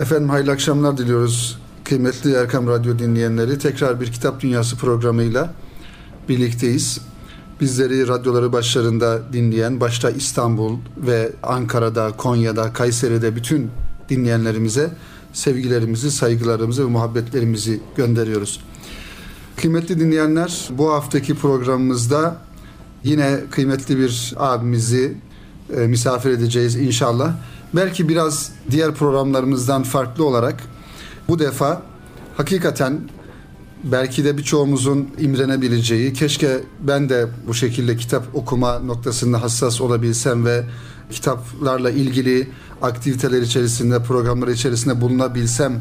Efendim hayırlı akşamlar diliyoruz kıymetli Erkam Radyo dinleyenleri. Tekrar bir Kitap Dünyası programıyla birlikteyiz. Bizleri radyoları başlarında dinleyen, başta İstanbul ve Ankara'da, Konya'da, Kayseri'de bütün dinleyenlerimize sevgilerimizi, saygılarımızı ve muhabbetlerimizi gönderiyoruz. Kıymetli dinleyenler, bu haftaki programımızda yine kıymetli bir abimizi e, misafir edeceğiz inşallah. Belki biraz diğer programlarımızdan farklı olarak bu defa hakikaten belki de birçoğumuzun imrenebileceği, keşke ben de bu şekilde kitap okuma noktasında hassas olabilsem ve kitaplarla ilgili aktiviteler içerisinde, programlar içerisinde bulunabilsem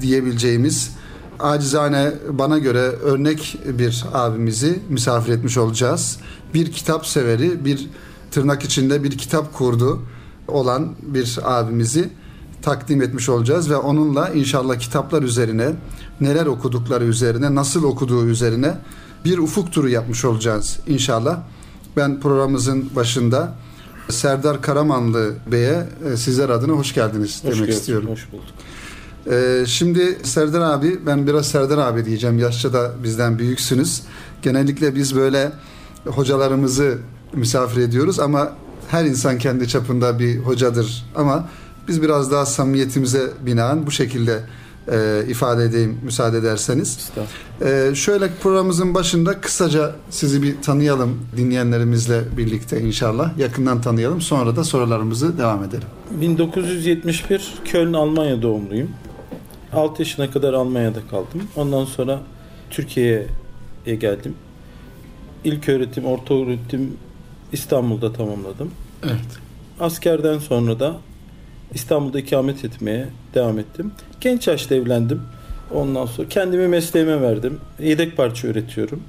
diyebileceğimiz acizane bana göre örnek bir abimizi misafir etmiş olacağız. Bir kitap severi, bir tırnak içinde bir kitap kurdu olan bir abimizi takdim etmiş olacağız ve onunla inşallah kitaplar üzerine, neler okudukları üzerine, nasıl okuduğu üzerine bir ufuk turu yapmış olacağız inşallah. Ben programımızın başında Serdar Karamanlı Bey'e e, sizler adına hoş geldiniz hoş demek geldin, istiyorum. Hoş bulduk. Ee, şimdi Serdar abi, ben biraz Serdar abi diyeceğim. Yaşça da bizden büyüksünüz. Genellikle biz böyle hocalarımızı misafir ediyoruz ama her insan kendi çapında bir hocadır. Ama biz biraz daha samimiyetimize binaen bu şekilde e, ifade edeyim müsaade ederseniz. E, şöyle programımızın başında kısaca sizi bir tanıyalım dinleyenlerimizle birlikte inşallah. Yakından tanıyalım sonra da sorularımızı devam edelim. 1971 Köln Almanya doğumluyum. 6 yaşına kadar Almanya'da kaldım. Ondan sonra Türkiye'ye geldim. İlk öğretim, orta öğretim İstanbul'da tamamladım. Evet. Askerden sonra da İstanbul'da ikamet etmeye devam ettim. Genç yaşta evlendim. Ondan sonra kendimi mesleğime verdim. Yedek parça üretiyorum.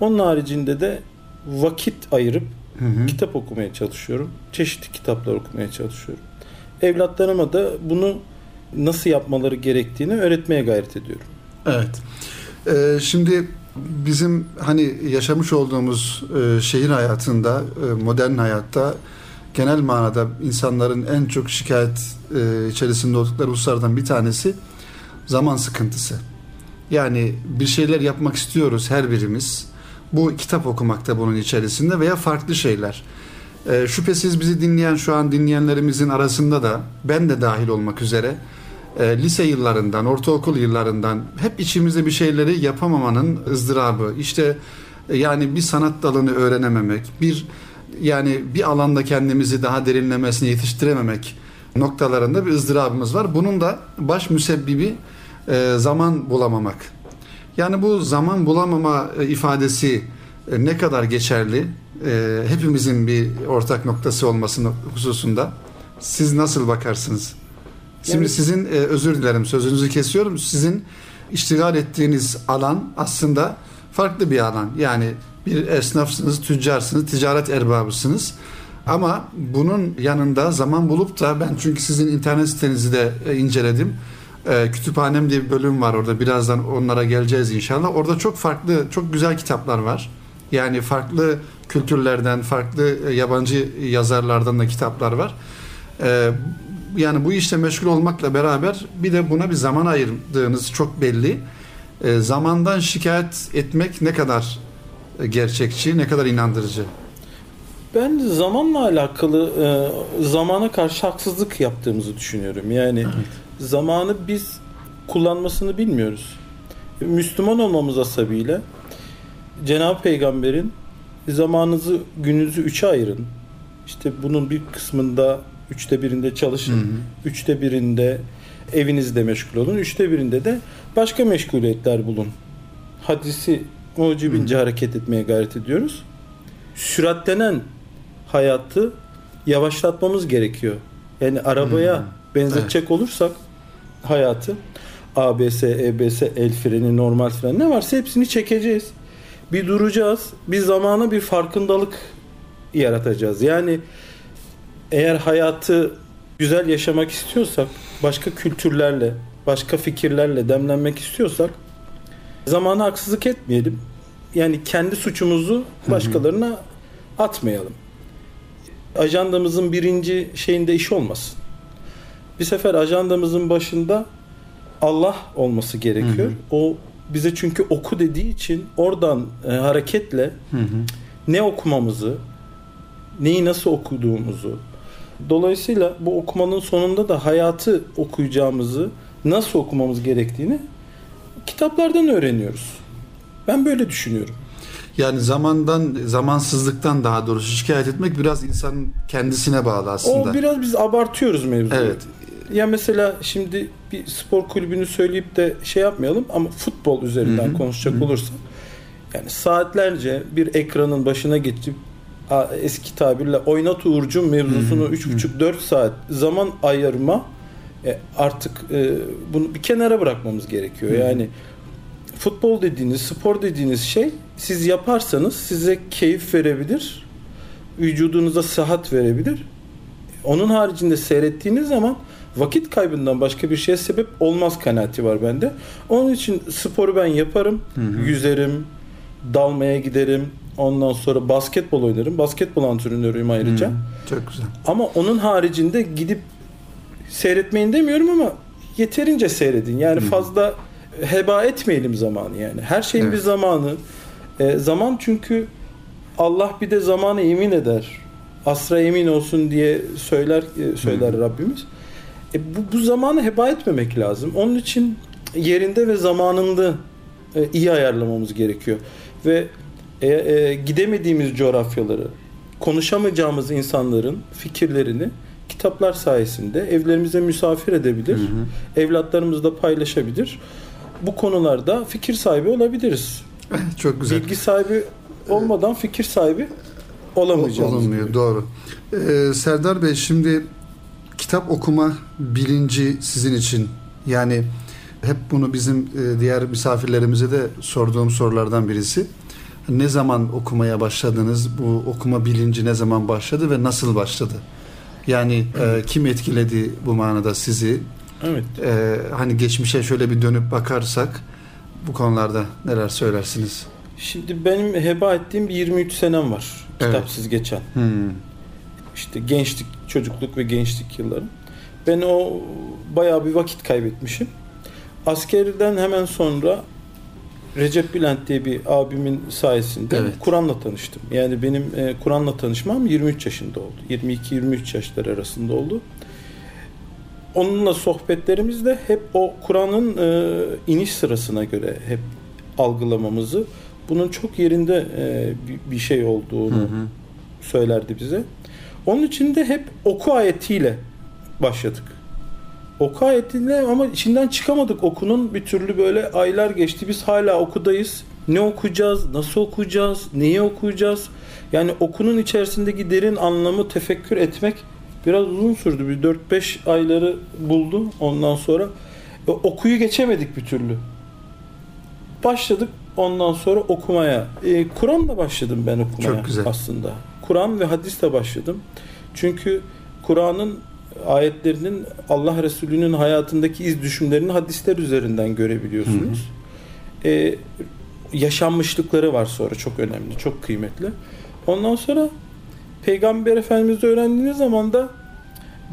Onun haricinde de vakit ayırıp Hı hı. kitap okumaya çalışıyorum. Çeşitli kitaplar okumaya çalışıyorum. Evlatlarıma da bunu nasıl yapmaları gerektiğini öğretmeye gayret ediyorum. Evet. Ee, şimdi bizim hani yaşamış olduğumuz e, şehir hayatında, e, modern hayatta genel manada insanların en çok şikayet e, içerisinde oldukları hususlardan bir tanesi zaman sıkıntısı. Yani bir şeyler yapmak istiyoruz her birimiz. Bu kitap okumak da bunun içerisinde veya farklı şeyler. E, şüphesiz bizi dinleyen şu an dinleyenlerimizin arasında da ben de dahil olmak üzere e, lise yıllarından, ortaokul yıllarından hep içimizde bir şeyleri yapamamanın ızdırabı. İşte e, yani bir sanat dalını öğrenememek, bir yani bir alanda kendimizi daha derinlemesine yetiştirememek noktalarında bir ızdırabımız var. Bunun da baş müsebbibi e, zaman bulamamak. Yani bu zaman bulamama e, ifadesi e, ne kadar geçerli? E, hepimizin bir ortak noktası olmasının hususunda. Siz nasıl bakarsınız? Şimdi Yani- sizin e, özür dilerim sözünüzü kesiyorum. Sizin iştigal ettiğiniz alan aslında farklı bir alan. Yani bir esnafsınız, tüccarsınız, ticaret erbabısınız. Ama bunun yanında zaman bulup da ben çünkü sizin internet sitenizi de e, inceledim. E, kütüphanem diye bir bölüm var orada. Birazdan onlara geleceğiz inşallah. Orada çok farklı, çok güzel kitaplar var. Yani farklı kültürlerden, farklı e, yabancı yazarlardan da kitaplar var. Yani bu işte meşgul olmakla beraber bir de buna bir zaman ayırdığınız çok belli. E, zamandan şikayet etmek ne kadar e, gerçekçi, ne kadar inandırıcı. Ben zamanla alakalı e, zamana karşı haksızlık yaptığımızı düşünüyorum. Yani zamanı biz kullanmasını bilmiyoruz. Müslüman olmamız asabıyla Cenab-ı Peygamber'in zamanınızı gününüzü üçe ayırın. İşte bunun bir kısmında üçte birinde çalışın. Hı hı. Üçte birinde evinizde meşgul olun. Üçte birinde de başka meşguliyetler bulun. Hadisi mucibince hareket etmeye gayret ediyoruz. Süratlenen hayatı yavaşlatmamız gerekiyor. Yani arabaya Hmm. benzetecek olursak hayatı ABS, EBS, el freni, normal fren ne varsa hepsini çekeceğiz. Bir duracağız. Bir zamana bir farkındalık yaratacağız. Yani eğer hayatı güzel yaşamak istiyorsak, başka kültürlerle, başka fikirlerle demlenmek istiyorsak zamana haksızlık etmeyelim. Yani kendi suçumuzu başkalarına atmayalım. Ajandamızın birinci şeyinde iş olmasın. bir sefer ajandamızın başında Allah olması gerekiyor. Hı hı. O bize çünkü oku dediği için oradan e, hareketle Hı hı. ne okumamızı, neyi nasıl okuduğumuzu, dolayısıyla bu okumanın sonunda da hayatı okuyacağımızı, nasıl okumamız gerektiğini kitaplardan öğreniyoruz. Ben böyle düşünüyorum. Yani zamandan, zamansızlıktan daha doğrusu şikayet etmek biraz insanın kendisine bağlı aslında. O biraz biz abartıyoruz mevzuyu. Evet. Ya mesela şimdi bir spor kulübünü söyleyip de şey yapmayalım ama futbol üzerinden Hı hı. konuşacak Hı hı. olursak yani saatlerce bir ekranın başına geçip eski tabirle oynat Uğur'cum mevzusunu Hı hı. 3,5-4 saat zaman ayırma e, artık e, bunu bir kenara bırakmamız gerekiyor. Hı. Yani futbol dediğiniz, spor dediğiniz şey siz yaparsanız size keyif verebilir, vücudunuza sıhhat verebilir. Onun haricinde seyrettiğiniz zaman vakit kaybından başka bir şeye sebep olmaz kanaati var bende. Onun için sporu ben yaparım, Hı hı. yüzerim, dalmaya giderim. Ondan sonra basketbol oynarım. Basketbol antrenörüyüm ayrıca. Hı, Çok güzel. Ama onun haricinde gidip seyretmeyin demiyorum ama yeterince seyredin. Yani Hı. fazla heba etmeyelim zamanı yani. Her şeyin Evet. bir zamanı. E, zaman çünkü Allah bir de zamanı emin eder. Asra emin olsun diye söyler e, söyler Hı. Rabbimiz. E, bu, bu zamanı heba etmemek lazım. Onun için yerinde ve zamanında e, iyi ayarlamamız gerekiyor. Ve e, e, gidemediğimiz coğrafyaları, konuşamayacağımız insanların fikirlerini kitaplar sayesinde evlerimize misafir edebilir, Hı hı. evlatlarımızla paylaşabilir. Bu konularda fikir sahibi olabiliriz. Çok güzel. Bilgi sahibi olmadan fikir sahibi olamayacağız. Olunmuyor, doğru. Ee, Serdar Bey şimdi kitap okuma bilinci sizin için yani hep bunu bizim e, diğer misafirlerimize de sorduğum sorulardan birisi. Ne zaman okumaya başladınız? Bu okuma bilinci ne zaman başladı ve nasıl başladı? Yani e, kim etkiledi bu manada sizi? Evet. E, hani geçmişe şöyle bir dönüp bakarsak bu konularda neler söylersiniz? Şimdi benim heba ettiğim bir 23 senem var. Evet. Kitapsız geçen. Hmm. İşte gençlik, çocukluk ve gençlik yıllarım. Ben o bayağı bir vakit kaybetmişim. Askerden hemen sonra Recep Bülent diye bir abimin sayesinde Evet. Kur'an'la tanıştım. Yani benim e, Kur'an'la tanışmam 23 yaşında oldu. 22-23 yaşlar arasında oldu. Onunla sohbetlerimiz de hep o Kur'an'ın e, iniş sırasına göre hep algılamamızı bunun çok yerinde e, bir- şey olduğunu Hı hı. söylerdi bize. Onun için de hep oku ayetiyle başladık. Oku ayetiyle ama içinden çıkamadık okunun bir türlü böyle aylar geçti. Biz hala okudayız. Ne okuyacağız? Nasıl okuyacağız? Neyi okuyacağız? Yani okunun içerisindeki derin anlamı tefekkür etmek biraz uzun sürdü. Bir 4-5 ayları buldu ondan sonra. E, okuyu geçemedik bir türlü. Başladık ondan sonra okumaya. E, Kur'an'la başladım ben okumaya Çok güzel. aslında. Kur'an ve hadisle başladım. Çünkü Kur'an'ın ayetlerinin Allah Resulü'nün hayatındaki iz düşümlerini hadisler üzerinden görebiliyorsunuz. E, yaşanmışlıkları var sonra çok önemli, çok kıymetli. Ondan sonra Peygamber Efendimiz'i öğrendiğiniz zaman da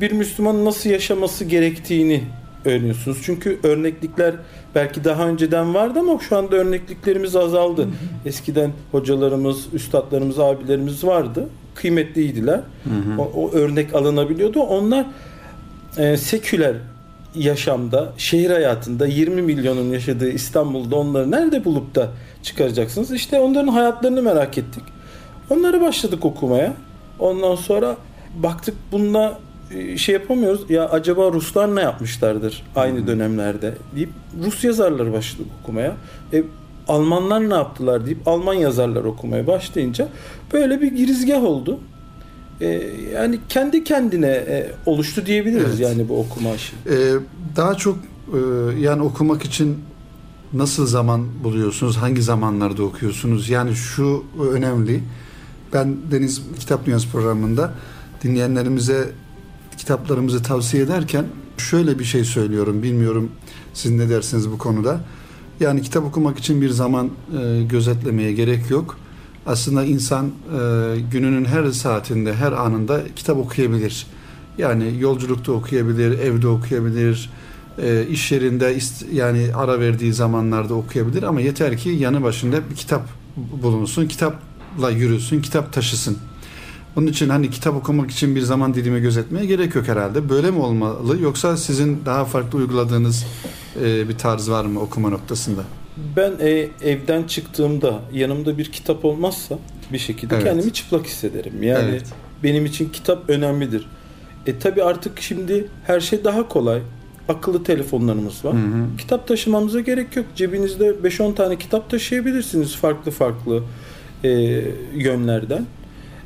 bir Müslümanın nasıl yaşaması gerektiğini öğreniyorsunuz. Çünkü örneklikler belki daha önceden vardı ama şu anda örnekliklerimiz azaldı. Eskiden hocalarımız, üstadlarımız, abilerimiz vardı. Kıymetliydiler. Hı hı. O, o örnek alınabiliyordu. Onlar e, seküler yaşamda, şehir hayatında 20 milyonun yaşadığı İstanbul'da onları nerede bulup da çıkaracaksınız? İşte onların hayatlarını merak ettik. Onları başladık okumaya. Ondan sonra baktık bununla e, şey yapamıyoruz. Ya acaba Ruslar ne yapmışlardır aynı dönemlerde deyip Rus yazarları başladık okumaya. E, Almanlar ne yaptılar deyip Alman yazarlar okumaya başlayınca böyle bir girizgah oldu. E, yani kendi kendine e, oluştu diyebiliriz Evet. yani bu okuma işi. Ee, daha çok e, yani okumak için nasıl zaman buluyorsunuz? Hangi zamanlarda okuyorsunuz? Yani şu önemli. Ben Deniz Kitap Dünyası programında dinleyenlerimize kitaplarımızı tavsiye ederken şöyle bir şey söylüyorum. Bilmiyorum siz ne dersiniz bu konuda. Yani kitap okumak için bir zaman e, gözetlemeye gerek yok. Aslında insan e, gününün her saatinde, her anında kitap okuyabilir. Yani yolculukta okuyabilir, evde okuyabilir, e, iş yerinde yani ara verdiği zamanlarda okuyabilir ama yeter ki yanı başında bir kitap bulunsun, kitapla yürüsün, kitap taşısın. Onun için hani kitap okumak için bir zaman dilimi gözetmeye gerek yok herhalde. Böyle mi olmalı yoksa sizin daha farklı uyguladığınız e, bir tarz var mı okuma noktasında? Ben e, evden çıktığımda yanımda bir kitap olmazsa bir şekilde evet. kendimi çıplak hissederim. Yani evet. benim için kitap önemlidir. E tabi artık şimdi her şey daha kolay. Akıllı telefonlarımız var. Hı hı. Kitap taşımamıza gerek yok. Cebinizde 5-10 tane kitap taşıyabilirsiniz farklı farklı e, yönlerden.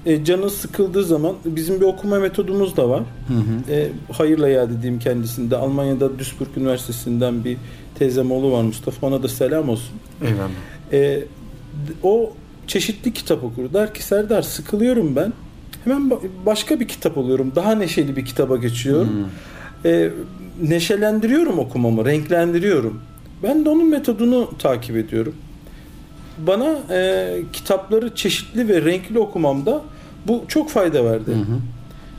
E, canın sıkıldığı zaman bizim bir okuma metodumuz da var. Hı hı. E, hayırla ya dediğim kendisinde Almanya'da Duisburg Üniversitesi'nden bir teyzem oğlu var Mustafa. Ona da selam olsun. Eyvallah. E, o çeşitli kitap okur. Der ki Serdar sıkılıyorum ben. Hemen başka bir kitap alıyorum. Daha neşeli bir kitaba geçiyorum. Hmm. E, neşelendiriyorum okumamı, renklendiriyorum. Ben de onun metodunu takip ediyorum. Bana e, kitapları çeşitli ve renkli okumamda bu çok fayda verdi. Hı hı.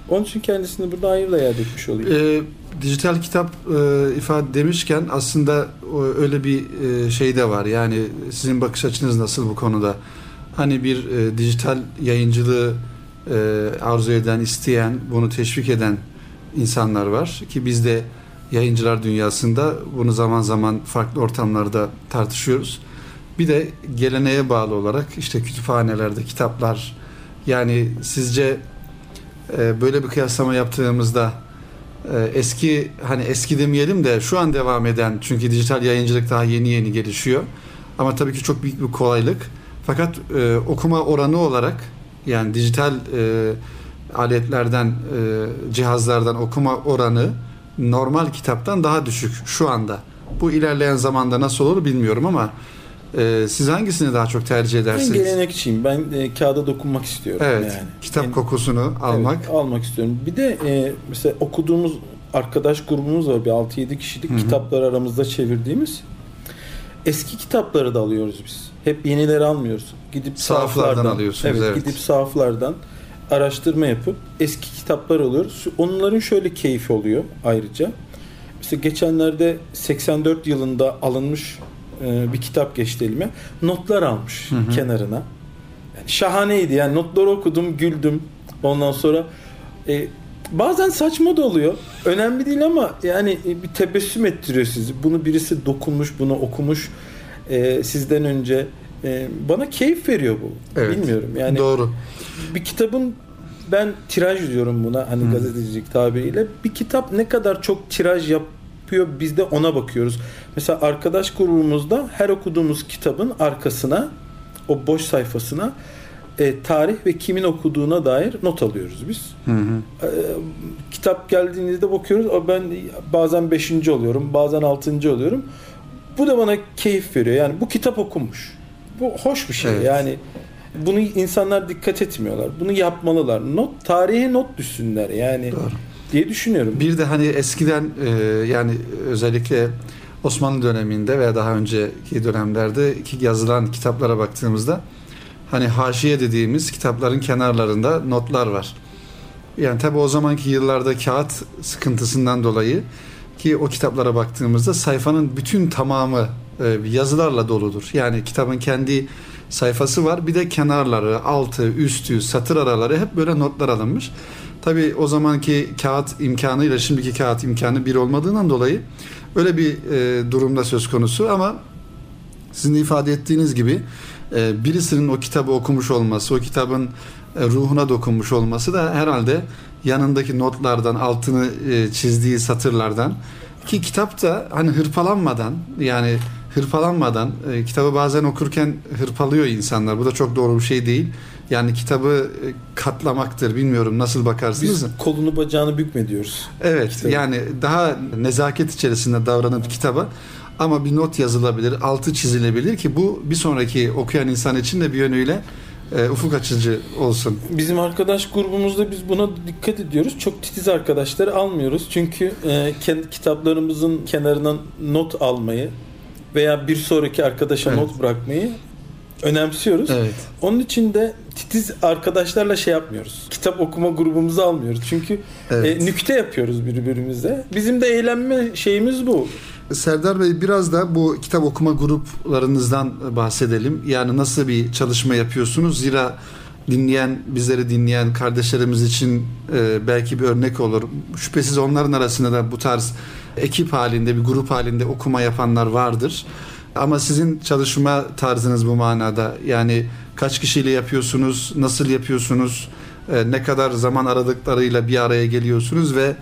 Onun için kendisini burada hayırla yad etmiş oluyor. E, dijital kitap e, ifade demişken aslında öyle bir e, şey de var. Yani sizin bakış açınız nasıl bu konuda? Hani bir e, dijital yayıncılığı e, arzu eden, isteyen, bunu teşvik eden insanlar var ki biz de yayıncılar dünyasında bunu zaman zaman farklı ortamlarda tartışıyoruz. Bir de geleneğe bağlı olarak işte kütüphanelerde kitaplar yani sizce e, böyle bir kıyaslama yaptığımızda e, eski hani eski demeyelim de şu an devam eden çünkü dijital yayıncılık daha yeni yeni gelişiyor. Ama tabii ki çok büyük bir kolaylık. Fakat e, okuma oranı olarak yani dijital e, aletlerden, e, cihazlardan okuma oranı normal kitaptan daha düşük şu anda. Bu ilerleyen zamanda nasıl olur bilmiyorum ama e, siz hangisini daha çok tercih edersiniz? Ben gelenekçiyim. Ben e, kağıda dokunmak istiyorum. Evet. Yani. Kitap yani, kokusunu almak. Evet, almak istiyorum. Bir de e, mesela okuduğumuz arkadaş grubumuz var. Bir 6-7 kişilik Hı-hı. kitaplar aramızda çevirdiğimiz. Eski kitapları da alıyoruz biz. Hep yenileri almıyoruz. Gidip sahaflardan, sahaflardan alıyorsunuz. Evet, evet. Gidip sahaflardan araştırma yapıp eski kitaplar alıyoruz. Onların şöyle keyfi oluyor ayrıca. Mesela geçenlerde 84 yılında alınmış e, bir kitap geçti elime. Notlar almış hı hı. kenarına. Yani şahaneydi. Yani notları okudum, güldüm. Ondan sonra e, bazen saçma da oluyor. Önemli değil ama yani bir tebessüm ettiriyor sizi. Bunu birisi dokunmuş, bunu okumuş e, sizden önce. E, bana keyif veriyor bu. Evet, Bilmiyorum. Yani doğru. Bir kitabın ben tiraj diyorum buna hani hmm. gazetecilik tabiriyle. Bir kitap ne kadar çok tiraj yapıyor biz de ona bakıyoruz. Mesela arkadaş grubumuzda her okuduğumuz kitabın arkasına o boş sayfasına e, tarih ve kimin okuduğuna dair not alıyoruz biz. Hı hı. E, kitap geldiğinizde bakıyoruz. Ben bazen beşinci oluyorum, bazen altıncı oluyorum. Bu da bana keyif veriyor. Yani bu kitap okunmuş. Bu hoş bir şey. Evet. Yani bunu insanlar dikkat etmiyorlar. Bunu yapmalılar. Not tarihe not düşsünler yani. Doğru. Diye düşünüyorum. Bir de hani eskiden e, yani özellikle Osmanlı döneminde veya daha önceki dönemlerde ki yazılan kitaplara baktığımızda hani haşiye dediğimiz kitapların kenarlarında notlar var. Yani tabi o zamanki yıllarda kağıt sıkıntısından dolayı ki o kitaplara baktığımızda sayfanın bütün tamamı e, yazılarla doludur. Yani kitabın kendi sayfası var. Bir de kenarları, altı, üstü, satır araları hep böyle notlar alınmış. Tabi o zamanki kağıt imkanıyla şimdiki kağıt imkanı bir olmadığından dolayı öyle bir e, durumda söz konusu ama sizin ifade ettiğiniz gibi e, birisinin o kitabı okumuş olması, o kitabın e, ruhuna dokunmuş olması da herhalde yanındaki notlardan, altını e, çizdiği satırlardan ki kitap da hani hırpalanmadan yani hırpalanmadan e, kitabı bazen okurken hırpalıyor insanlar. Bu da çok doğru bir şey değil. Yani kitabı e, katlamaktır. Bilmiyorum nasıl bakarsınız. Biz kolunu bacağını bükme diyoruz. Evet. Kitabı. Yani daha nezaket içerisinde davranıp kitaba ama bir not yazılabilir, altı çizilebilir ki bu bir sonraki okuyan insan için de bir yönüyle e, ufuk açıcı olsun. Bizim arkadaş grubumuzda biz buna dikkat ediyoruz. Çok titiz arkadaşları almıyoruz. Çünkü e, kendi kitaplarımızın kenarından not almayı veya bir sonraki arkadaşa evet. not bırakmayı önemsiyoruz. Evet. Onun için de titiz arkadaşlarla şey yapmıyoruz. Kitap okuma grubumuzu almıyoruz. Çünkü Evet. e, nükte yapıyoruz birbirimize. Bizim de eğlenme şeyimiz bu. Serdar Bey biraz da bu kitap okuma gruplarınızdan bahsedelim. Yani nasıl bir çalışma yapıyorsunuz? Zira dinleyen, bizleri dinleyen kardeşlerimiz için e, belki bir örnek olur. Şüphesiz onların arasında da bu tarz ekip halinde, bir grup halinde okuma yapanlar vardır. Ama sizin çalışma tarzınız bu manada. Yani kaç kişiyle yapıyorsunuz, nasıl yapıyorsunuz, e, ne kadar zaman aradıklarıyla bir araya geliyorsunuz ve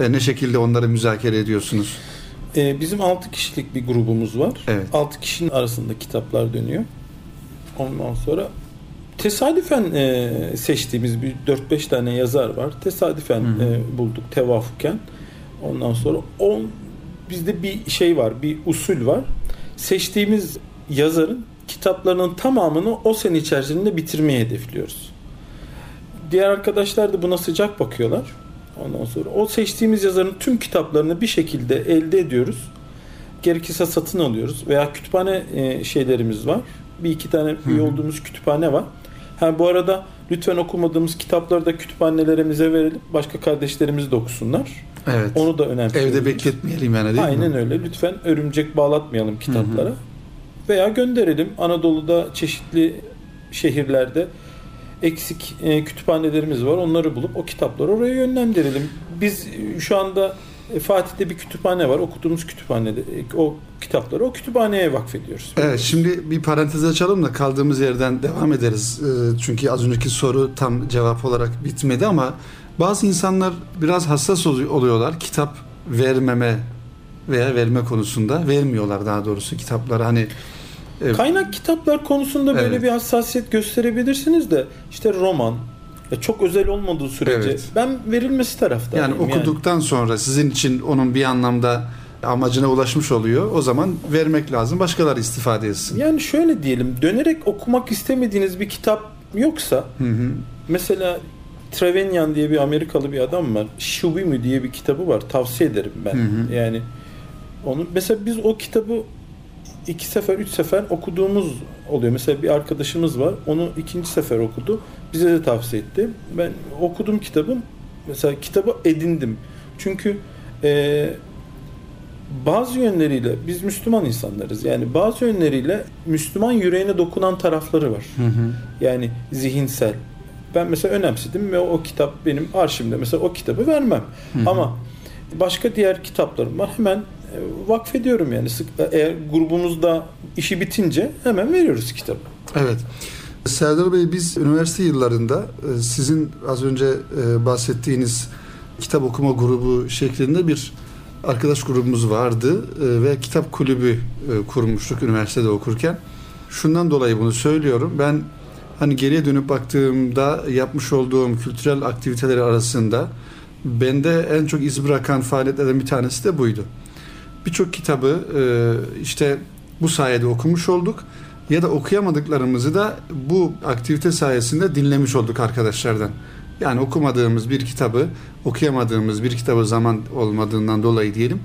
e, ne şekilde onları müzakere ediyorsunuz? E, bizim 6 kişilik bir grubumuz var. Evet. 6 kişinin arasında kitaplar dönüyor. Ondan sonra tesadüfen seçtiğimiz bir 4-5 tane yazar var. Tesadüfen Hı bulduk tevafuken. Ondan sonra on bizde bir şey var, bir usul var. Seçtiğimiz yazarın kitaplarının tamamını o sene içerisinde bitirmeyi hedefliyoruz. Diğer arkadaşlar da buna sıcak bakıyorlar. Ondan sonra o seçtiğimiz yazarın tüm kitaplarını bir şekilde elde ediyoruz. Gerekirse satın alıyoruz veya kütüphane e, şeylerimiz var. Bir iki tane üye olduğumuz kütüphane var. Ha bu arada lütfen okumadığımız kitapları da kütüphanelerimize verelim. Başka kardeşlerimiz de okusunlar. Evet. Onu da önemsiyoruz. Evde bekletmeyelim yani değil Aynen mi? öyle. Lütfen örümcek bağlatmayalım kitaplara. Veya gönderelim. Anadolu'da çeşitli şehirlerde eksik e, kütüphanelerimiz var. Onları bulup o kitapları oraya yönlendirelim. Biz e, şu anda e, Fatih'te bir kütüphane var. Okuduğumuz kütüphanede e, o kitapları o kütüphaneye vakfediyoruz. Evet şimdi bir parantez açalım da kaldığımız yerden devam ederiz. Ee, Çünkü az önceki soru tam cevap olarak bitmedi ama bazı insanlar biraz hassas olu- oluyorlar. Kitap vermeme veya verme konusunda vermiyorlar daha doğrusu kitapları hani e, Kaynak kitaplar konusunda böyle Evet. bir hassasiyet gösterebilirsiniz de işte roman çok özel olmadığı sürece Evet. ben verilmesi taraftarıyım. yani okuduktan sonra sizin için onun bir anlamda amacına ulaşmış oluyor. O zaman vermek lazım. Başkaları istifade etsin. Yani şöyle diyelim, dönerek okumak istemediğiniz bir kitap yoksa, Hı hı. mesela Trevenyan diye bir Amerikalı bir adam var. Shubimi diye bir kitabı var. Tavsiye ederim ben. Hı hı. Yani onu mesela biz o kitabı iki sefer, üç sefer okuduğumuz oluyor. Mesela bir arkadaşımız var. Onu ikinci sefer okudu. Bize de tavsiye etti. Ben okudum kitabım. Mesela kitabı edindim. Çünkü eee bazı yönleriyle biz Müslüman insanlarız. Yani bazı yönleriyle Müslüman yüreğine dokunan tarafları var. Hı hı. Yani zihinsel. Ben mesela önemsedim ve o kitap benim arşivimde. Mesela o kitabı vermem. Hı hı. Ama başka diğer kitaplarım var. Hemen e, vakfediyorum yani. Sık, eğer grubumuzda işi bitince hemen veriyoruz kitabı. Evet. Serdar Bey biz üniversite yıllarında e, sizin az önce e, bahsettiğiniz kitap okuma grubu şeklinde bir arkadaş grubumuz vardı e, ve kitap kulübü e, kurmuştuk üniversitede okurken. Şundan dolayı bunu söylüyorum. Ben hani geriye dönüp baktığımda yapmış olduğum kültürel aktiviteleri arasında bende en çok iz bırakan faaliyetlerden bir tanesi de buydu. Birçok kitabı e, işte bu sayede okumuş olduk ya da okuyamadıklarımızı da bu aktivite sayesinde dinlemiş olduk arkadaşlardan. Yani okumadığımız bir kitabı, okuyamadığımız bir kitabı zaman olmadığından dolayı diyelim.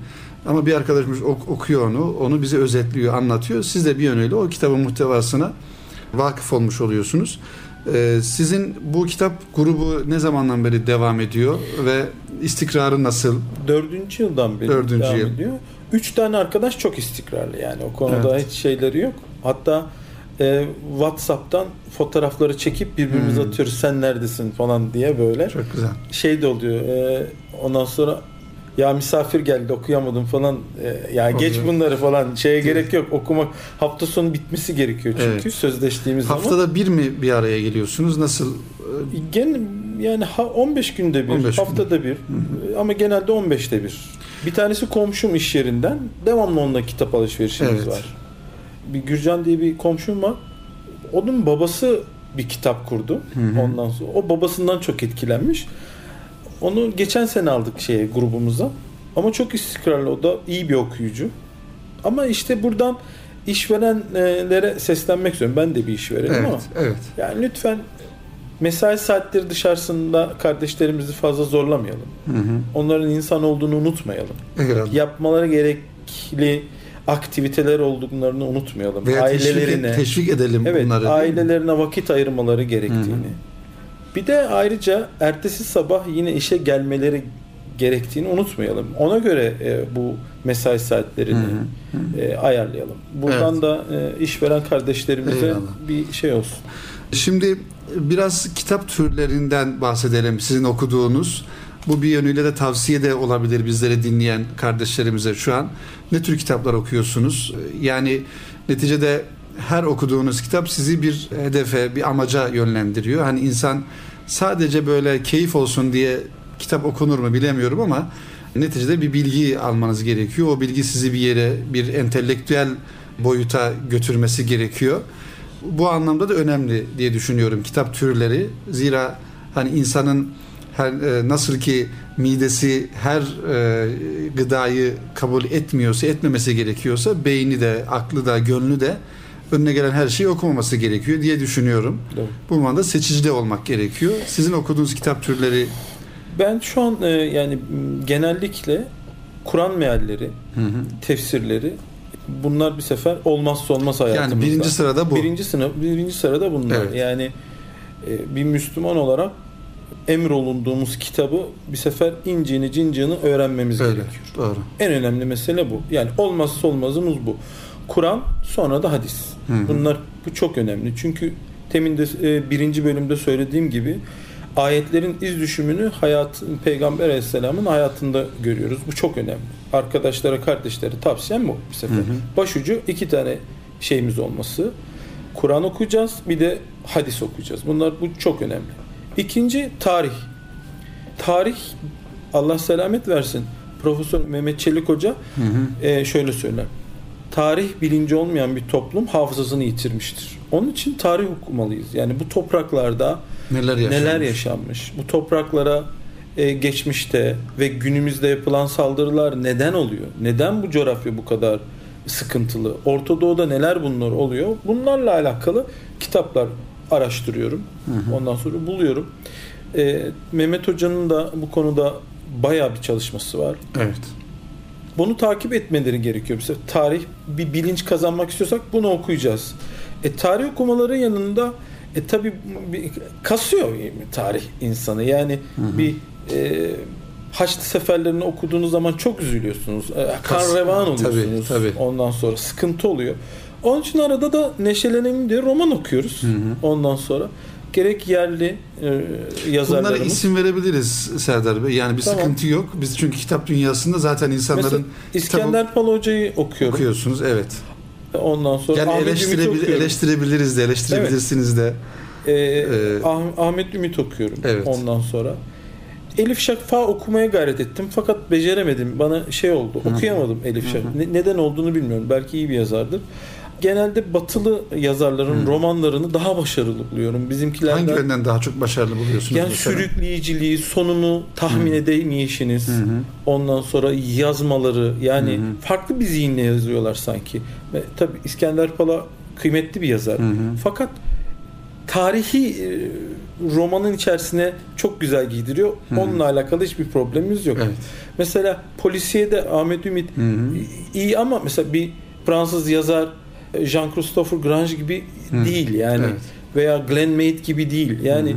Ama bir arkadaşımız ok- okuyor onu, onu bize özetliyor, anlatıyor. Siz de bir yönüyle o kitabın muhtevasına vakıf olmuş oluyorsunuz. Ee, sizin bu kitap grubu ne zamandan beri devam ediyor ve istikrarı nasıl? Dördüncü yıldan beri Dördüncü devam yıl. ediyor. Üç tane arkadaş çok istikrarlı yani. O konuda Evet. hiç şeyleri yok. Hatta e, WhatsApp'tan fotoğrafları çekip birbirimize Hmm. atıyoruz. Sen neredesin falan diye böyle. Çok güzel. şey de oluyor. e, ondan sonra ya misafir geldi okuyamadım falan. E, ya geç Oluyor. bunları falan. Şeye gerek yok. Okumak hafta sonu bitmesi gerekiyor çünkü Evet. sözleştiğimiz zaman. Haftada bir mi bir araya geliyorsunuz? Nasıl? Gen, yani ha, 15 günde bir, 15 haftada bir ama genelde 15'te bir. Bir tanesi komşum iş yerinden. Devamlı onunla kitap alışverişimiz Evet. var. Bir Gürcan diye bir komşum var. Onun babası bir kitap kurdu. Hı hı. Ondan sonra o babasından çok etkilenmiş. Onu geçen sene aldık şeye grubumuza. Ama çok istikrarlı o da iyi bir okuyucu. Ama işte buradan işverenlere seslenmek istiyorum. Ben de bir işverenim ama Evet, evet. yani lütfen mesai saatleri dışarısında kardeşlerimizi fazla zorlamayalım. Hı hı. Onların insan olduğunu unutmayalım. Eyvallah. Yapmaları gerekli aktiviteler olduklarını unutmayalım. Veya ailelerine teşvik, teşvik edelim evet, bunları. ailelerine vakit ayırmaları gerektiğini. Hı Bir de ayrıca ertesi sabah yine işe gelmeleri gerektiğini unutmayalım. Ona göre e, bu mesai saatlerini Hı hı. e, ayarlayalım. Buradan Evet. da e, işveren kardeşlerimize Eyvallah. bir şey olsun. Şimdi biraz kitap türlerinden bahsedelim sizin okuduğunuz. Bu bir yönüyle de tavsiye de olabilir bizleri dinleyen kardeşlerimize şu an. Ne tür kitaplar okuyorsunuz? Yani neticede her okuduğunuz kitap sizi bir hedefe, bir amaca yönlendiriyor. Hani insan sadece böyle keyif olsun diye kitap okunur mu bilemiyorum ama neticede bir bilgi almanız gerekiyor. O bilgi sizi bir yere, bir entelektüel boyuta götürmesi gerekiyor. Bu anlamda da önemli diye düşünüyorum kitap türleri. Zira hani insanın her e, nasıl ki midesi her e, gıdayı kabul etmiyorsa, etmemesi gerekiyorsa beyni de, aklı da, gönlü de önüne gelen her şeyi okumaması gerekiyor diye düşünüyorum. Doğru. Bu manada seçici de olmak gerekiyor. Sizin okuduğunuz kitap türleri Ben şu an e, yani genellikle Kur'an mealleri, hı hı. tefsirleri bunlar bir sefer olmazsa olmaz hayatımızda. yani birinci sırada bu. Birinci sınıf, birinci sırada bunlar. Evet. Yani e, bir Müslüman olarak emrolunduğumuz kitabı bir sefer inciğini cinciğini öğrenmemiz Öyle. gerekiyor. Doğru. En önemli mesele bu. Yani olmazsa olmazımız bu. Kur'an sonra da hadis. Hı hı. Bunlar bu çok önemli. Çünkü temin de e, birinci bölümde söylediğim gibi ayetlerin iz düşümünü hayat Peygamber Aleyhisselam'ın hayatında görüyoruz. Bu çok önemli. Arkadaşlara, kardeşlere tavsiyem bu bir sefer. Hı hı. Başucu iki tane şeyimiz olması. Kur'an okuyacağız, bir de hadis okuyacağız. Bunlar bu çok önemli. İkinci tarih. Tarih Allah selamet versin. Profesör Mehmet Çelik Hoca Hı hı. e, şöyle söyler. Tarih bilinci olmayan bir toplum hafızasını yitirmiştir. Onun için tarih okumalıyız. Yani bu topraklarda Neler yaşanmış? neler yaşanmış? Bu topraklara e, geçmişte ve günümüzde yapılan saldırılar neden oluyor? Neden bu coğrafya bu kadar sıkıntılı? Orta Doğu'da neler bunlar oluyor? Bunlarla alakalı kitaplar araştırıyorum. Hı hı. Ondan sonra buluyorum. E, Mehmet Hoca'nın da bu konuda bayağı bir çalışması var. Evet. Bunu takip etmeleri gerekiyor. Mesela tarih bir bilinç kazanmak istiyorsak bunu okuyacağız. E, tarih okumaları yanında e, tabi kasıyor tarih insanı. Yani bir e, Haçlı seferlerini okuduğunuz zaman çok üzülüyorsunuz. E, kan revan Tabii, oluyorsunuz. tabii. Ondan sonra sıkıntı oluyor. Onun için arada da neşelenelim diye roman okuyoruz. Hı hı. Ondan sonra gerek yerli e, Bunlara yazarlarımız. isim verebiliriz Serdar Bey. Yani bir Tamam. sıkıntı yok. Biz çünkü kitap dünyasında zaten insanların Mesela İskender Pal Hoca'yı okuyorum. okuyorsunuz. Evet. Ondan sonra Yani Ahmet eleştirebil- eleştirebiliriz de, eleştirebilirsiniz de. Ee, Ee, Ah- Ahmet Ümit okuyorum Evet. ondan sonra. Elif Şakfa okumaya gayret ettim fakat beceremedim. Bana şey oldu. Hı. Okuyamadım Elif. Şakfa. Ne- neden olduğunu bilmiyorum. Belki iyi bir yazardır. Genelde batılı yazarların Hı. romanlarını daha başarılı buluyorum. Bizimkilerden Hangi yönden daha çok başarılı buluyorsunuz? yani mesela? sürükleyiciliği, sonunu tahmin Hı. edemeyişiniz. Hı. Ondan sonra yazmaları yani hı. farklı bir zihinle yazıyorlar sanki. Ve tabii İskender Pala kıymetli bir yazar. Hı. Fakat tarihi e, romanın içerisine çok güzel giydiriyor. Hı hı. Onunla alakalı hiçbir problemimiz yok. Evet. Mesela polisiye de Ahmet Ümit Hı hı. iyi ama mesela bir Fransız yazar e, Jean-Christophe Grange gibi Hı. değil yani Evet. veya Glenn Maid gibi değil. Yani Hı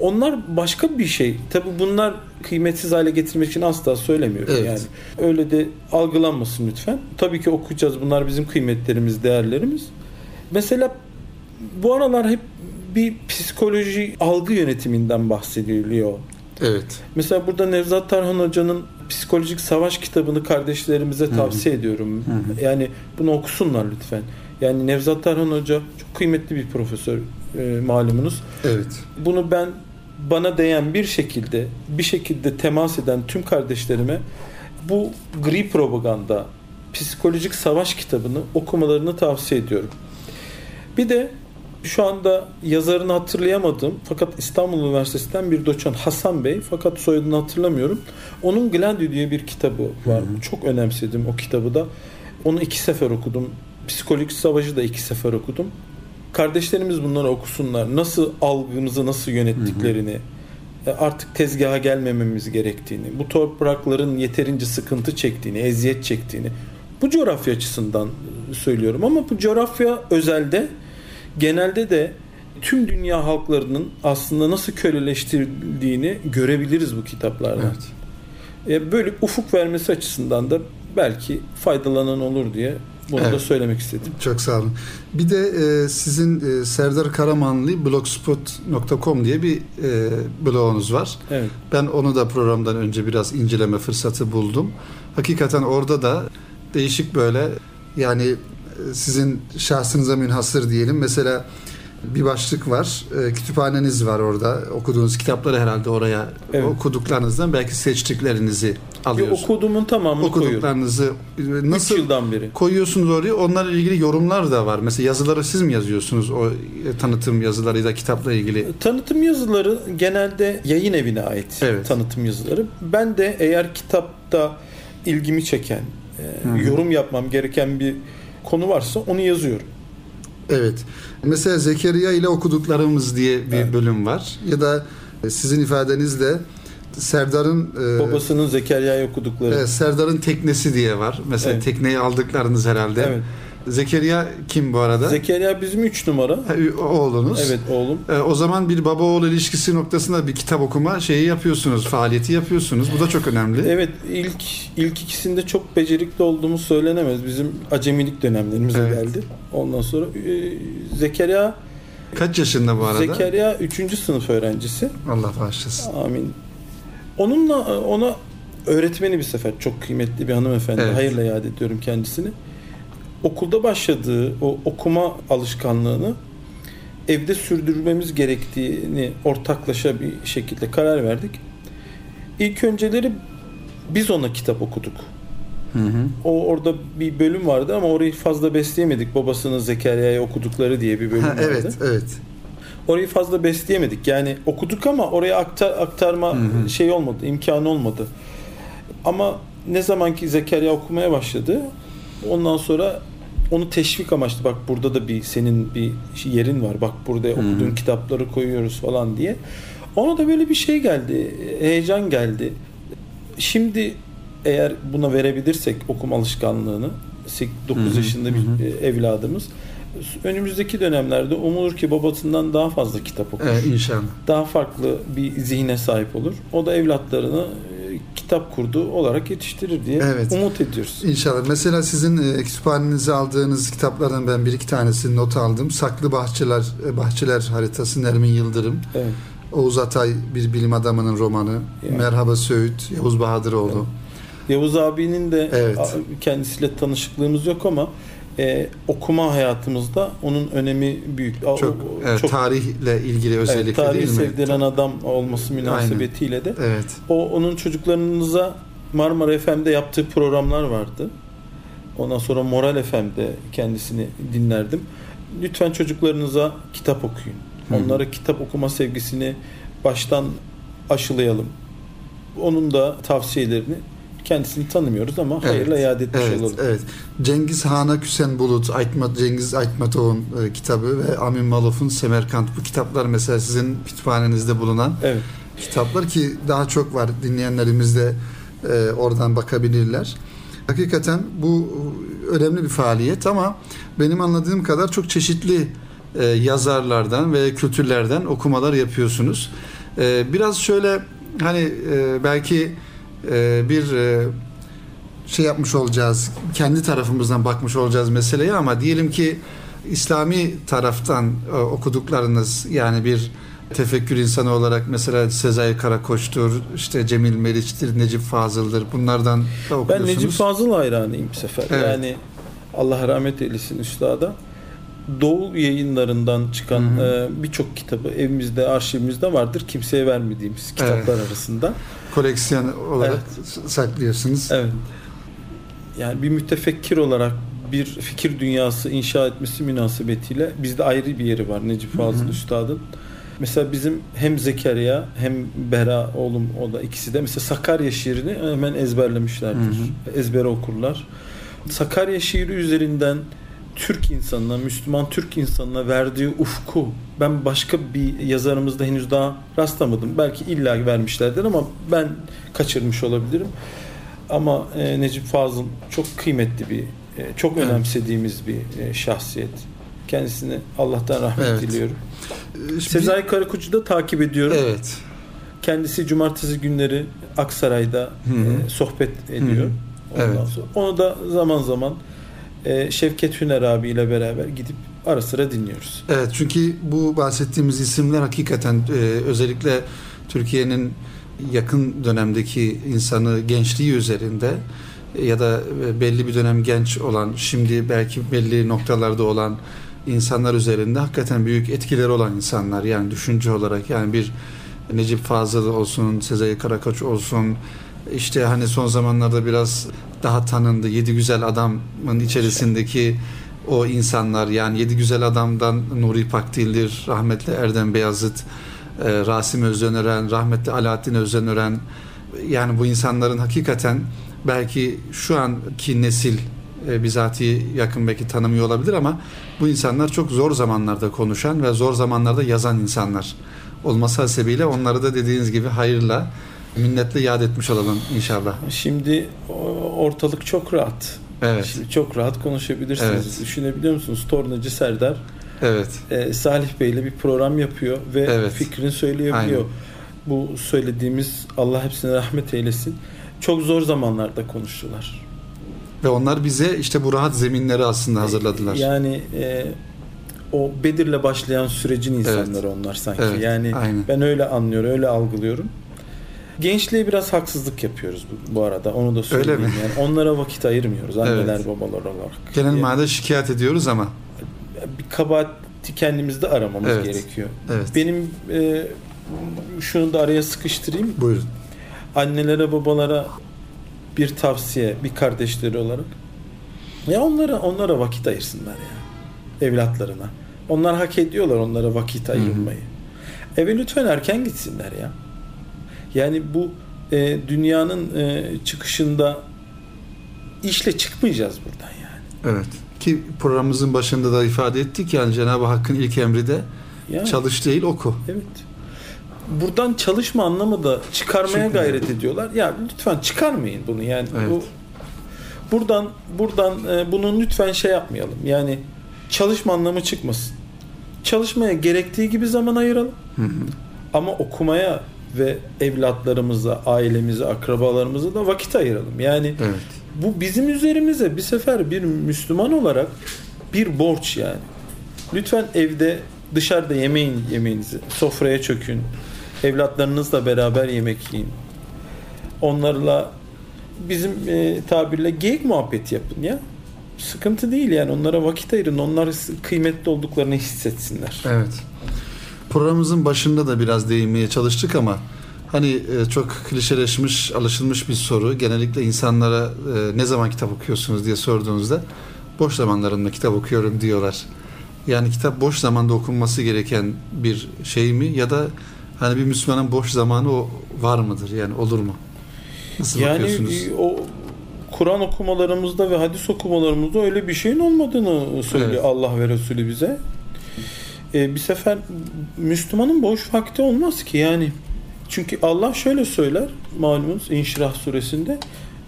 onlar başka bir şey. Tabi bunlar kıymetsiz hale getirmek için asla söylemiyorum Evet. yani. Öyle de algılanmasın lütfen. Tabii ki okuyacağız. Bunlar bizim kıymetlerimiz, değerlerimiz. Mesela bu aralar hep bir psikoloji algı yönetiminden bahsediliyor. Evet. Mesela burada Nevzat Tarhan Hoca'nın Psikolojik Savaş kitabını kardeşlerimize tavsiye ediyorum. Hı hı. Yani bunu okusunlar lütfen. Yani Nevzat Tarhan Hoca çok kıymetli bir profesör e, malumunuz. Evet. Bunu ben bana değen bir şekilde bir şekilde temas eden tüm kardeşlerime bu gri propaganda psikolojik savaş kitabını okumalarını tavsiye ediyorum. Bir de şu anda yazarını hatırlayamadım fakat İstanbul Üniversitesi'nden bir doçent Hasan Bey fakat soyadını hatırlamıyorum. Onun Gladio diye bir kitabı var. Hı hı. Çok önemsedim o kitabı da. Onu iki sefer okudum. Psikolojik Savaşı da iki sefer okudum. Kardeşlerimiz bunları okusunlar. Nasıl algımızı nasıl yönettiklerini, e, artık tezgaha gelmememiz gerektiğini, bu toprakların yeterince sıkıntı çektiğini, eziyet çektiğini Bu coğrafya açısından söylüyorum ama bu coğrafya özelde genelde de tüm dünya halklarının aslında nasıl köleleştirildiğini görebiliriz bu kitaplardan. Evet. E, böyle ufuk vermesi açısından da belki faydalanan olur diye bunu da Evet. söylemek istedim. Çok sağ olun. Bir de e, sizin e, Serdar Karamanlı blogspot.com diye bir e, blogunuz var. Evet. Ben onu da programdan önce biraz inceleme fırsatı buldum. Hakikaten orada da değişik böyle yani e, sizin şahsınıza münhasır diyelim. Mesela bir başlık var. E, kütüphaneniz var orada. Okuduğunuz kitapları herhalde oraya Evet. okuduklarınızdan belki seçtiklerinizi alıyorsunuz. okuduğumun tamamını koyuyorum. Okuduklarınızı e, 3 nasıl yıldan beri. koyuyorsunuz oraya. Onlarla ilgili yorumlar da var. Mesela yazıları siz mi yazıyorsunuz? O e, tanıtım yazıları ya da kitapla ilgili. Tanıtım yazıları genelde yayın evine ait Evet. tanıtım yazıları. Ben de eğer kitapta ilgimi çeken, e, yorum yapmam gereken bir konu varsa onu yazıyorum. Evet. Mesela Zekeriya ile okuduklarımız diye bir Evet. bölüm var. Ya da e, sizin ifadenizle Serdar'ın e, Babasının Zekeriya'yı okudukları. evet, Serdar'ın teknesi diye var. Mesela Evet. tekneyi aldıklarınız herhalde. Evet. Zekeriya kim bu arada? Zekeriya bizim 3 numara. Ha, oğlunuz. Evet oğlum. E, o zaman bir baba oğul ilişkisi noktasında bir kitap okuma şeyi yapıyorsunuz, faaliyeti yapıyorsunuz. Bu da çok önemli. Evet ilk ilk ikisinde çok becerikli olduğumuz söylenemez. Bizim acemilik dönemlerimize Evet. geldi. Ondan sonra e, Zekeriya Kaç yaşında bu arada? Zekeriya 3. sınıf öğrencisi. Allah bağışlasın. Amin. Onunla ona öğretmeni bir sefer çok kıymetli bir hanımefendi. Evet. Hayırla yad ediyorum kendisini. Okulda başladığı o okuma alışkanlığını evde sürdürmemiz gerektiğini ortaklaşa bir şekilde karar verdik. İlk önceleri biz ona kitap okuduk. Hı hı. O orada bir bölüm vardı ama orayı fazla besleyemedik. Babasının Zekeriya'ya okudukları diye bir bölüm Ha, vardı. evet, evet. Orayı fazla besleyemedik. Yani okuduk ama oraya aktar, aktarma Hı hı. şey olmadı, imkanı olmadı. Ama ne zaman ki Zekeriya okumaya başladı, ondan sonra onu teşvik amaçlı bak burada da bir senin bir yerin var. Bak burada okuduğun kitapları koyuyoruz falan diye. Ona da böyle bir şey geldi. Heyecan geldi. Şimdi eğer buna verebilirsek okuma alışkanlığını 9 Hı hı, yaşında bir hı e, evladımız önümüzdeki dönemlerde umulur ki babasından daha fazla kitap okur. Evet, inşallah. Daha farklı bir zihne sahip olur. O da evlatlarını kitap kurdu olarak yetiştirir diye Evet. umut ediyoruz. İnşallah. Mesela sizin e, kütüphanenize aldığınız kitaplardan ben bir iki tanesini not aldım. Saklı Bahçeler e, Bahçeler haritası Nermin Yıldırım. Evet. Oğuz Atay bir bilim adamının romanı. Yani. Merhaba Söğüt, Yavuz Bahadıroğlu. Yavuz abinin de Evet. kendisiyle tanışıklığımız yok ama e, okuma hayatımızda onun önemi büyük. Çok, o- evet, çok tarihle ilgili özellikle evet, tarihi değil mi? sevdiren adam olması münasebetiyle de Evet. o onun çocuklarınıza Marmara FM'de yaptığı programlar vardı. Ondan sonra Moral FM'de kendisini dinlerdim. Lütfen çocuklarınıza kitap okuyun. Hı. Onlara kitap okuma sevgisini baştan aşılayalım. Onun da tavsiyelerini kendisini tanımıyoruz ama Evet, hayırla iade etmiş Evet, olalım. evet. Cengiz Han'a Küsen Bulut, Aytmat, Cengiz Aytmatov'un e, kitabı ve Amin Malof'un Semerkant. Bu kitaplar mesela sizin kütüphanenizde bulunan Evet. kitaplar ki daha çok var. Dinleyenlerimiz de e, oradan bakabilirler. Hakikaten bu önemli bir faaliyet ama benim anladığım kadar çok çeşitli e, yazarlardan ve kültürlerden okumalar yapıyorsunuz. E, biraz şöyle hani e, belki bir e, şey yapmış olacağız. Kendi tarafımızdan bakmış olacağız meseleye ama diyelim ki İslami taraftan e, okuduklarınız yani bir tefekkür insanı olarak mesela Sezai Karakoç'tur, işte Cemil Meriç'tir, Necip Fazıl'dır. Bunlardan da Ben okuyorsunuz. Necip Fazıl hayranıyım bu sefer. Evet. Yani Allah rahmet eylesin üstada. Doğu yayınlarından çıkan e, birçok kitabı evimizde, arşivimizde vardır. Kimseye vermediğimiz kitaplar arasında. Koleksiyon olarak saklıyorsunuz. Evet. Yani bir mütefekkir olarak bir fikir dünyası inşa etmesi münasebetiyle bizde ayrı bir yeri var Necip Fazıl. Üstad'ın. Mesela bizim hem Zekeriya hem Bera oğlum o da ikisi de mesela Sakarya şiirini hemen ezberlemişlerdir. Hı Ezbere okurlar. Sakarya şiiri üzerinden Türk insanına, Müslüman Türk insanına verdiği ufku ben başka bir yazarımızda henüz daha rastlamadım. Belki illa vermişlerdir ama ben kaçırmış olabilirim. Ama e, Necip Fazıl çok kıymetli bir, e, çok önemsediğimiz bir e, şahsiyet. Kendisine Allah'tan rahmet Evet. diliyorum. Ee, Sezai Karakoç'u da takip ediyorum. Evet. Kendisi cumartesi günleri Aksaray'da e, sohbet ediyor. Hı hı. Ondan Evet. sonra onu da zaman zaman e, Şevket Hüner abiyle beraber gidip ara sıra dinliyoruz. Evet çünkü bu bahsettiğimiz isimler hakikaten e, özellikle Türkiye'nin yakın dönemdeki insanı gençliği üzerinde e, ya da e, belli bir dönem genç olan şimdi belki belli noktalarda olan insanlar üzerinde hakikaten büyük etkileri olan insanlar yani düşünce olarak yani bir Necip Fazıl olsun, Sezai Karakoç olsun işte hani son zamanlarda biraz daha tanındı. Yedi Güzel Adam'ın içerisindeki o insanlar yani Yedi Güzel Adam'dan Nuri Pakdildir, rahmetli Erdem Beyazıt, e, Rasim Özdenören, rahmetli Alaaddin Özdenören yani bu insanların hakikaten belki şu anki nesil e, bizatihi yakın belki tanımıyor olabilir ama bu insanlar çok zor zamanlarda konuşan ve zor zamanlarda yazan insanlar olması hasebiyle onları da dediğiniz gibi hayırla minnetle yad etmiş olalım inşallah. Şimdi ortalık çok rahat. Evet. Şimdi çok rahat konuşabilirsiniz. Evet. Düşünebiliyor musunuz? Tornacı Serdar Evet. e, Salih Bey'le bir program yapıyor ve Evet. fikrini söyleyebiliyor. Aynen. Bu söylediğimiz Allah hepsine rahmet eylesin. Çok zor zamanlarda konuştular. Ve onlar bize işte bu rahat zeminleri aslında hazırladılar. Yani e, o Bedir'le başlayan sürecin insanları onlar sanki. Evet, Yani aynen. ben öyle anlıyorum, öyle algılıyorum. Gençliğe biraz haksızlık yapıyoruz bu, bu arada. Onu da söyleyeyim. mi? Yani onlara vakit ayırmıyoruz anneler Evet. babalar olarak. Genel Yani manada şikayet ediyoruz ama bir kabahati kendimizde aramamız Evet. gerekiyor. evet. Benim e, şunu da araya sıkıştırayım. Buyurun. Annelere, babalara bir tavsiye, bir kardeşleri olarak. Ya onlara onlara vakit ayırsınlar ya. Evlatlarına. Onlar hak ediyorlar onlara vakit ayırmayı. Eve lütfen erken gitsinler ya. Yani bu e, dünyanın e, çıkışında işle çıkmayacağız buradan yani. Evet. Ki programımızın başında da ifade ettik yani Cenab-ı Hakk'ın ilk emri de yani çalış değil oku. Evet. Buradan çalışma anlamı da çıkarmaya Çıkmıyor. gayret ediyorlar. Ya lütfen çıkarmayın bunu yani. Evet. Bu buradan buradan e, bunu lütfen şey yapmayalım. Yani çalışma anlamı çıkmasın. Çalışmaya gerektiği gibi zaman ayıralım. Hı hı. Ama okumaya ve evlatlarımıza, ailemize, akrabalarımıza da vakit ayıralım. Yani Evet. bu bizim üzerimize bir sefer bir Müslüman olarak bir borç yani. Lütfen evde dışarıda yemeyin yemeğinizi. Sofraya çökün. Evlatlarınızla beraber yemek yiyin. Onlarla bizim e, tabirle geyik muhabbeti yapın ya. Sıkıntı değil yani onlara vakit ayırın. Onlar kıymetli olduklarını hissetsinler. Evet. Programımızın başında da biraz değinmeye çalıştık ama hani e, çok klişeleşmiş, alışılmış bir soru. Genellikle insanlara e, ne zaman kitap okuyorsunuz diye sorduğunuzda boş zamanlarımda kitap okuyorum diyorlar. Yani kitap boş zamanda okunması gereken bir şey mi ya da hani bir Müslümanın boş zamanı o var mıdır? Yani olur mu? Nasıl Yani bakıyorsunuz? e, o Kur'an okumalarımızda ve hadis okumalarımızda öyle bir şeyin olmadığını söylüyor Evet. Allah ve Resulü bize. E, bir sefer Müslümanın boş vakti olmaz ki yani. Çünkü Allah şöyle söyler malumunuz İnşirah suresinde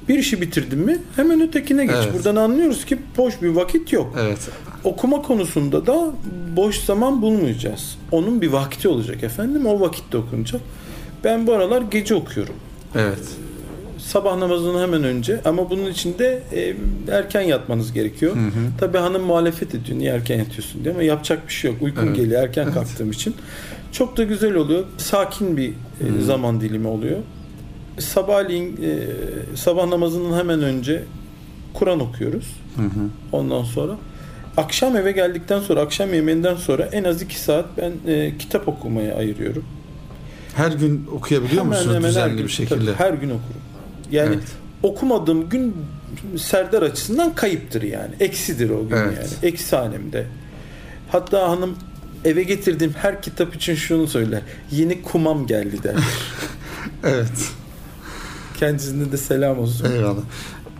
bir işi bitirdin mi hemen ötekine geç. Evet. Buradan anlıyoruz ki boş bir vakit yok. Evet. Okuma konusunda da boş zaman bulmayacağız. Onun bir vakti olacak efendim. O vakitte okunacak. Ben bu aralar gece okuyorum. Evet. Sabah namazının hemen önce ama bunun için de e, erken yatmanız gerekiyor. Hı hı. Tabii hanım muhalefet ediyor. Niye erken yatıyorsun diye ama yapacak bir şey yok. Uykum Evet. geliyor erken Evet. kalktığım için. Çok da güzel oluyor. Sakin bir e, zaman dilimi oluyor. Sabahleyin e, sabah namazının hemen önce Kur'an okuyoruz. Hı hı. Ondan sonra akşam eve geldikten sonra akşam yemeğinden sonra en az iki saat ben e, kitap okumaya ayırıyorum. Her gün okuyabiliyor Hemen musunuz hemen düzenli gün, bir şekilde? tabii, her gün okurum. Yani Evet. okumadığım gün Serdar açısından kayıptır yani. Eksidir o gün Evet. yani. Eksi hanemde. Hatta hanım eve getirdiğim her kitap için şunu söyler. Yeni kumam geldi der. Evet. Kendisine de selam olsun. Eyvallah.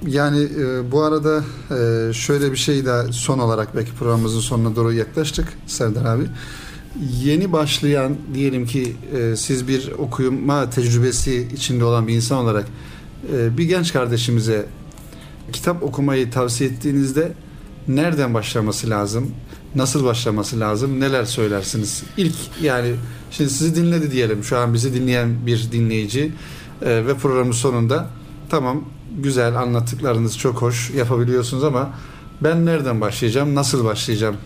Yani e, bu arada e, şöyle bir şey de son olarak belki programımızın sonuna doğru yaklaştık Serdar abi. Yeni başlayan diyelim ki e, siz bir okuma tecrübesi içinde olan bir insan olarak bir genç kardeşimize kitap okumayı tavsiye ettiğinizde nereden başlaması lazım? Nasıl başlaması lazım? Neler söylersiniz? İlk yani şimdi sizi dinledi diyelim. Şu an bizi dinleyen bir dinleyici e, ve programın sonunda tamam güzel anlattıklarınız çok hoş yapabiliyorsunuz ama ben nereden başlayacağım? Nasıl başlayacağım?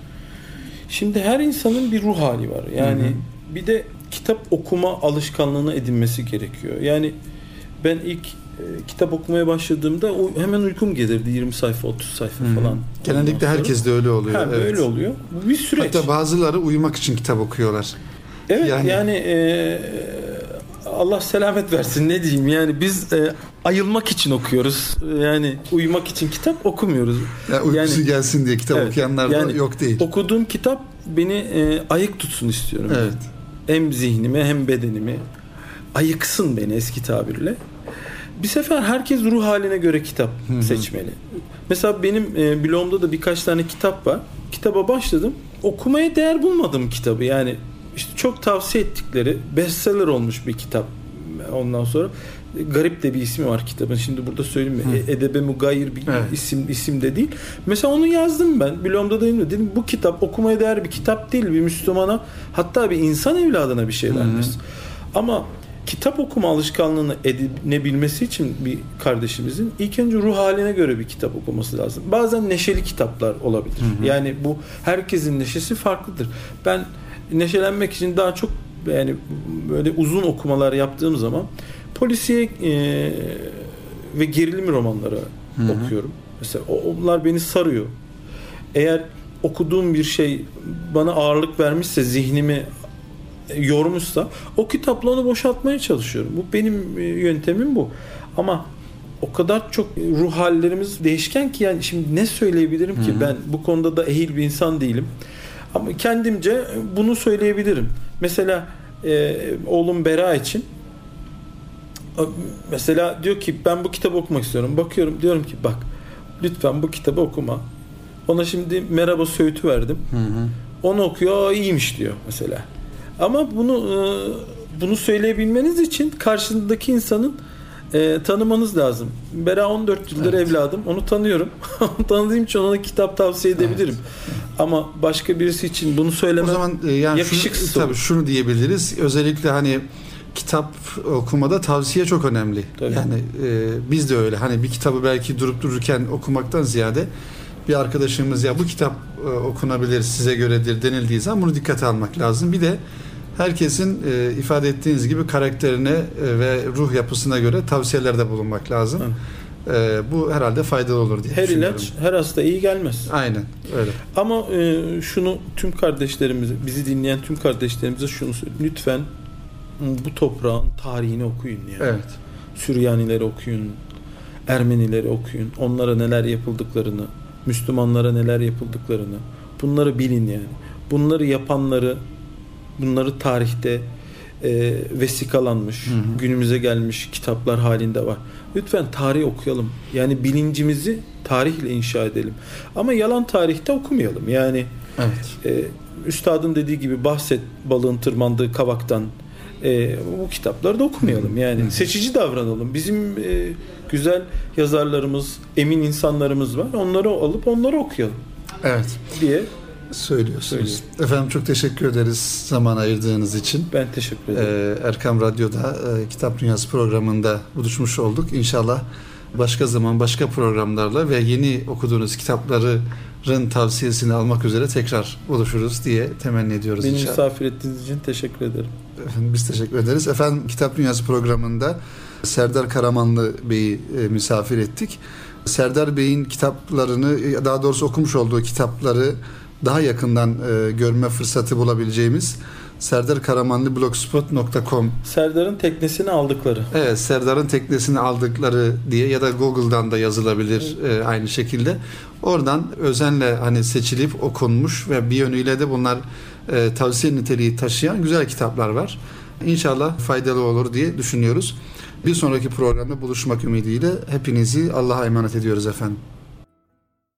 Şimdi her insanın bir ruh hali var. Yani hı hı. bir de kitap okuma alışkanlığını edinmesi gerekiyor. Yani ben ilk kitap okumaya başladığımda o hemen uykum gelirdi 20 sayfa 30 sayfa hmm. falan. Genellikle herkes de öyle oluyor. Ha, evet. Öyle oluyor. Bu bir süreç. Hatta bazıları uyumak için kitap okuyorlar. Evet yani, yani e, Allah selamet versin ne diyeyim yani biz e, ayılmak için okuyoruz. Yani uyumak için kitap okumuyoruz. Ya uykusu yani, gelsin diye kitap evet, okuyanlar da yani yok değil. Okuduğum kitap beni e, ayık tutsun istiyorum. Evet. Hem zihnimi hem bedenimi ayıksın beni eski tabirle. Bir sefer herkes ruh haline göre kitap Hı-hı. seçmeli. Mesela benim e, blogumda da birkaç tane kitap var. Kitaba başladım. Okumaya değer bulmadım kitabı. Yani işte çok tavsiye ettikleri bestseller olmuş bir kitap. Ondan sonra garip de bir ismi var kitabın. Şimdi burada söyleyeyim mi? Hı. Edebe mugayir bir evet. isim isim de değil. Mesela onu yazdım ben. Blogumda da dedim bu kitap okumaya değer bir kitap değil bir Müslümana hatta bir insan evladına bir şey vermez. Ama kitap okuma alışkanlığını edinebilmesi için bir kardeşimizin ilk önce ruh haline göre bir kitap okuması lazım. Bazen neşeli kitaplar olabilir. Hı hı. Yani bu herkesin neşesi farklıdır. Ben neşelenmek için daha çok yani böyle uzun okumalar yaptığım zaman polisiye e, ve gerilim romanları hı hı. okuyorum. Mesela onlar beni sarıyor. Eğer okuduğum bir şey bana ağırlık vermişse zihnimi yormuşsa o kitapla onu boşaltmaya çalışıyorum. Bu benim e, yöntemim bu. Ama o kadar çok ruh hallerimiz değişken ki yani şimdi ne söyleyebilirim ki Hı-hı. ben bu konuda da ehil bir insan değilim. Ama kendimce bunu söyleyebilirim. Mesela e, oğlum Bera için mesela diyor ki ben bu kitabı okumak istiyorum. Bakıyorum diyorum ki bak lütfen bu kitabı okuma. Ona şimdi merhaba söğütü verdim. Hı hı. Onu okuyor iyiymiş diyor mesela. Ama bunu e, bunu söyleyebilmeniz için karşındaki insanın e, tanımanız lazım. Bera 14 yıldır evet. evladım. Onu tanıyorum. Tanıdığım için ona kitap tavsiye edebilirim. Evet. Ama başka birisi için bunu söylemem o zaman, e, yani yakışıksız şunu, tabii şunu diyebiliriz. Özellikle hani kitap okumada tavsiye çok önemli. Tabii. Yani e, biz de öyle. Hani bir kitabı belki durup dururken okumaktan ziyade bir arkadaşımız ya bu kitap e, okunabilir size göredir denildiği zaman bunu dikkate almak lazım. Bir de herkesin e, ifade ettiğiniz gibi karakterine e, ve ruh yapısına göre tavsiyelerde bulunmak lazım. E, bu herhalde faydalı olur diye Her ilaç her hasta iyi gelmez. Aynen öyle. Ama e, şunu tüm kardeşlerimize, bizi dinleyen tüm kardeşlerimize şunu söyleyeyim. Lütfen bu toprağın tarihini okuyun yani. Evet. Süryanileri okuyun, Ermenileri okuyun, onlara neler yapıldıklarını, Müslümanlara neler yapıldıklarını bunları bilin yani. Bunları yapanları bunları tarihte e, vesikalanmış, hı hı. günümüze gelmiş kitaplar halinde var. Lütfen tarih okuyalım. Yani bilincimizi tarihle inşa edelim. Ama yalan tarihte okumayalım. Yani evet. e, üstadın dediği gibi bahset balığın tırmandığı kavaktan e, bu kitapları da okumayalım. Yani seçici davranalım. Bizim e, güzel yazarlarımız, emin insanlarımız var. Onları alıp onları okuyalım. Evet. diye söylüyorsunuz. Söylüyorum. Efendim çok teşekkür ederiz zaman ayırdığınız için. Ben teşekkür ederim. Ee, Erkam Radyo'da e, Kitap Dünyası programında buluşmuş olduk. İnşallah başka zaman başka programlarla ve yeni okuduğunuz kitapların tavsiyesini almak üzere tekrar buluşuruz diye temenni ediyoruz Beni inşallah. misafir ettiğiniz için teşekkür ederim. Efendim, biz teşekkür ederiz. Efendim Kitap Dünyası programında Serdar Karamanlı Bey'i e, misafir ettik. Serdar Bey'in kitaplarını daha doğrusu okumuş olduğu kitapları daha yakından e, görme fırsatı bulabileceğimiz Serdar Karamanlı blogspot.com Serdar'ın teknesini aldıkları. Evet, Serdar'ın teknesini aldıkları diye ya da Google'dan da yazılabilir e, aynı şekilde. Oradan özenle hani seçilip okunmuş ve bir yönüyle de bunlar e, tavsiye niteliği taşıyan güzel kitaplar var. İnşallah faydalı olur diye düşünüyoruz. Bir sonraki programda buluşmak ümidiyle hepinizi Allah'a emanet ediyoruz efendim.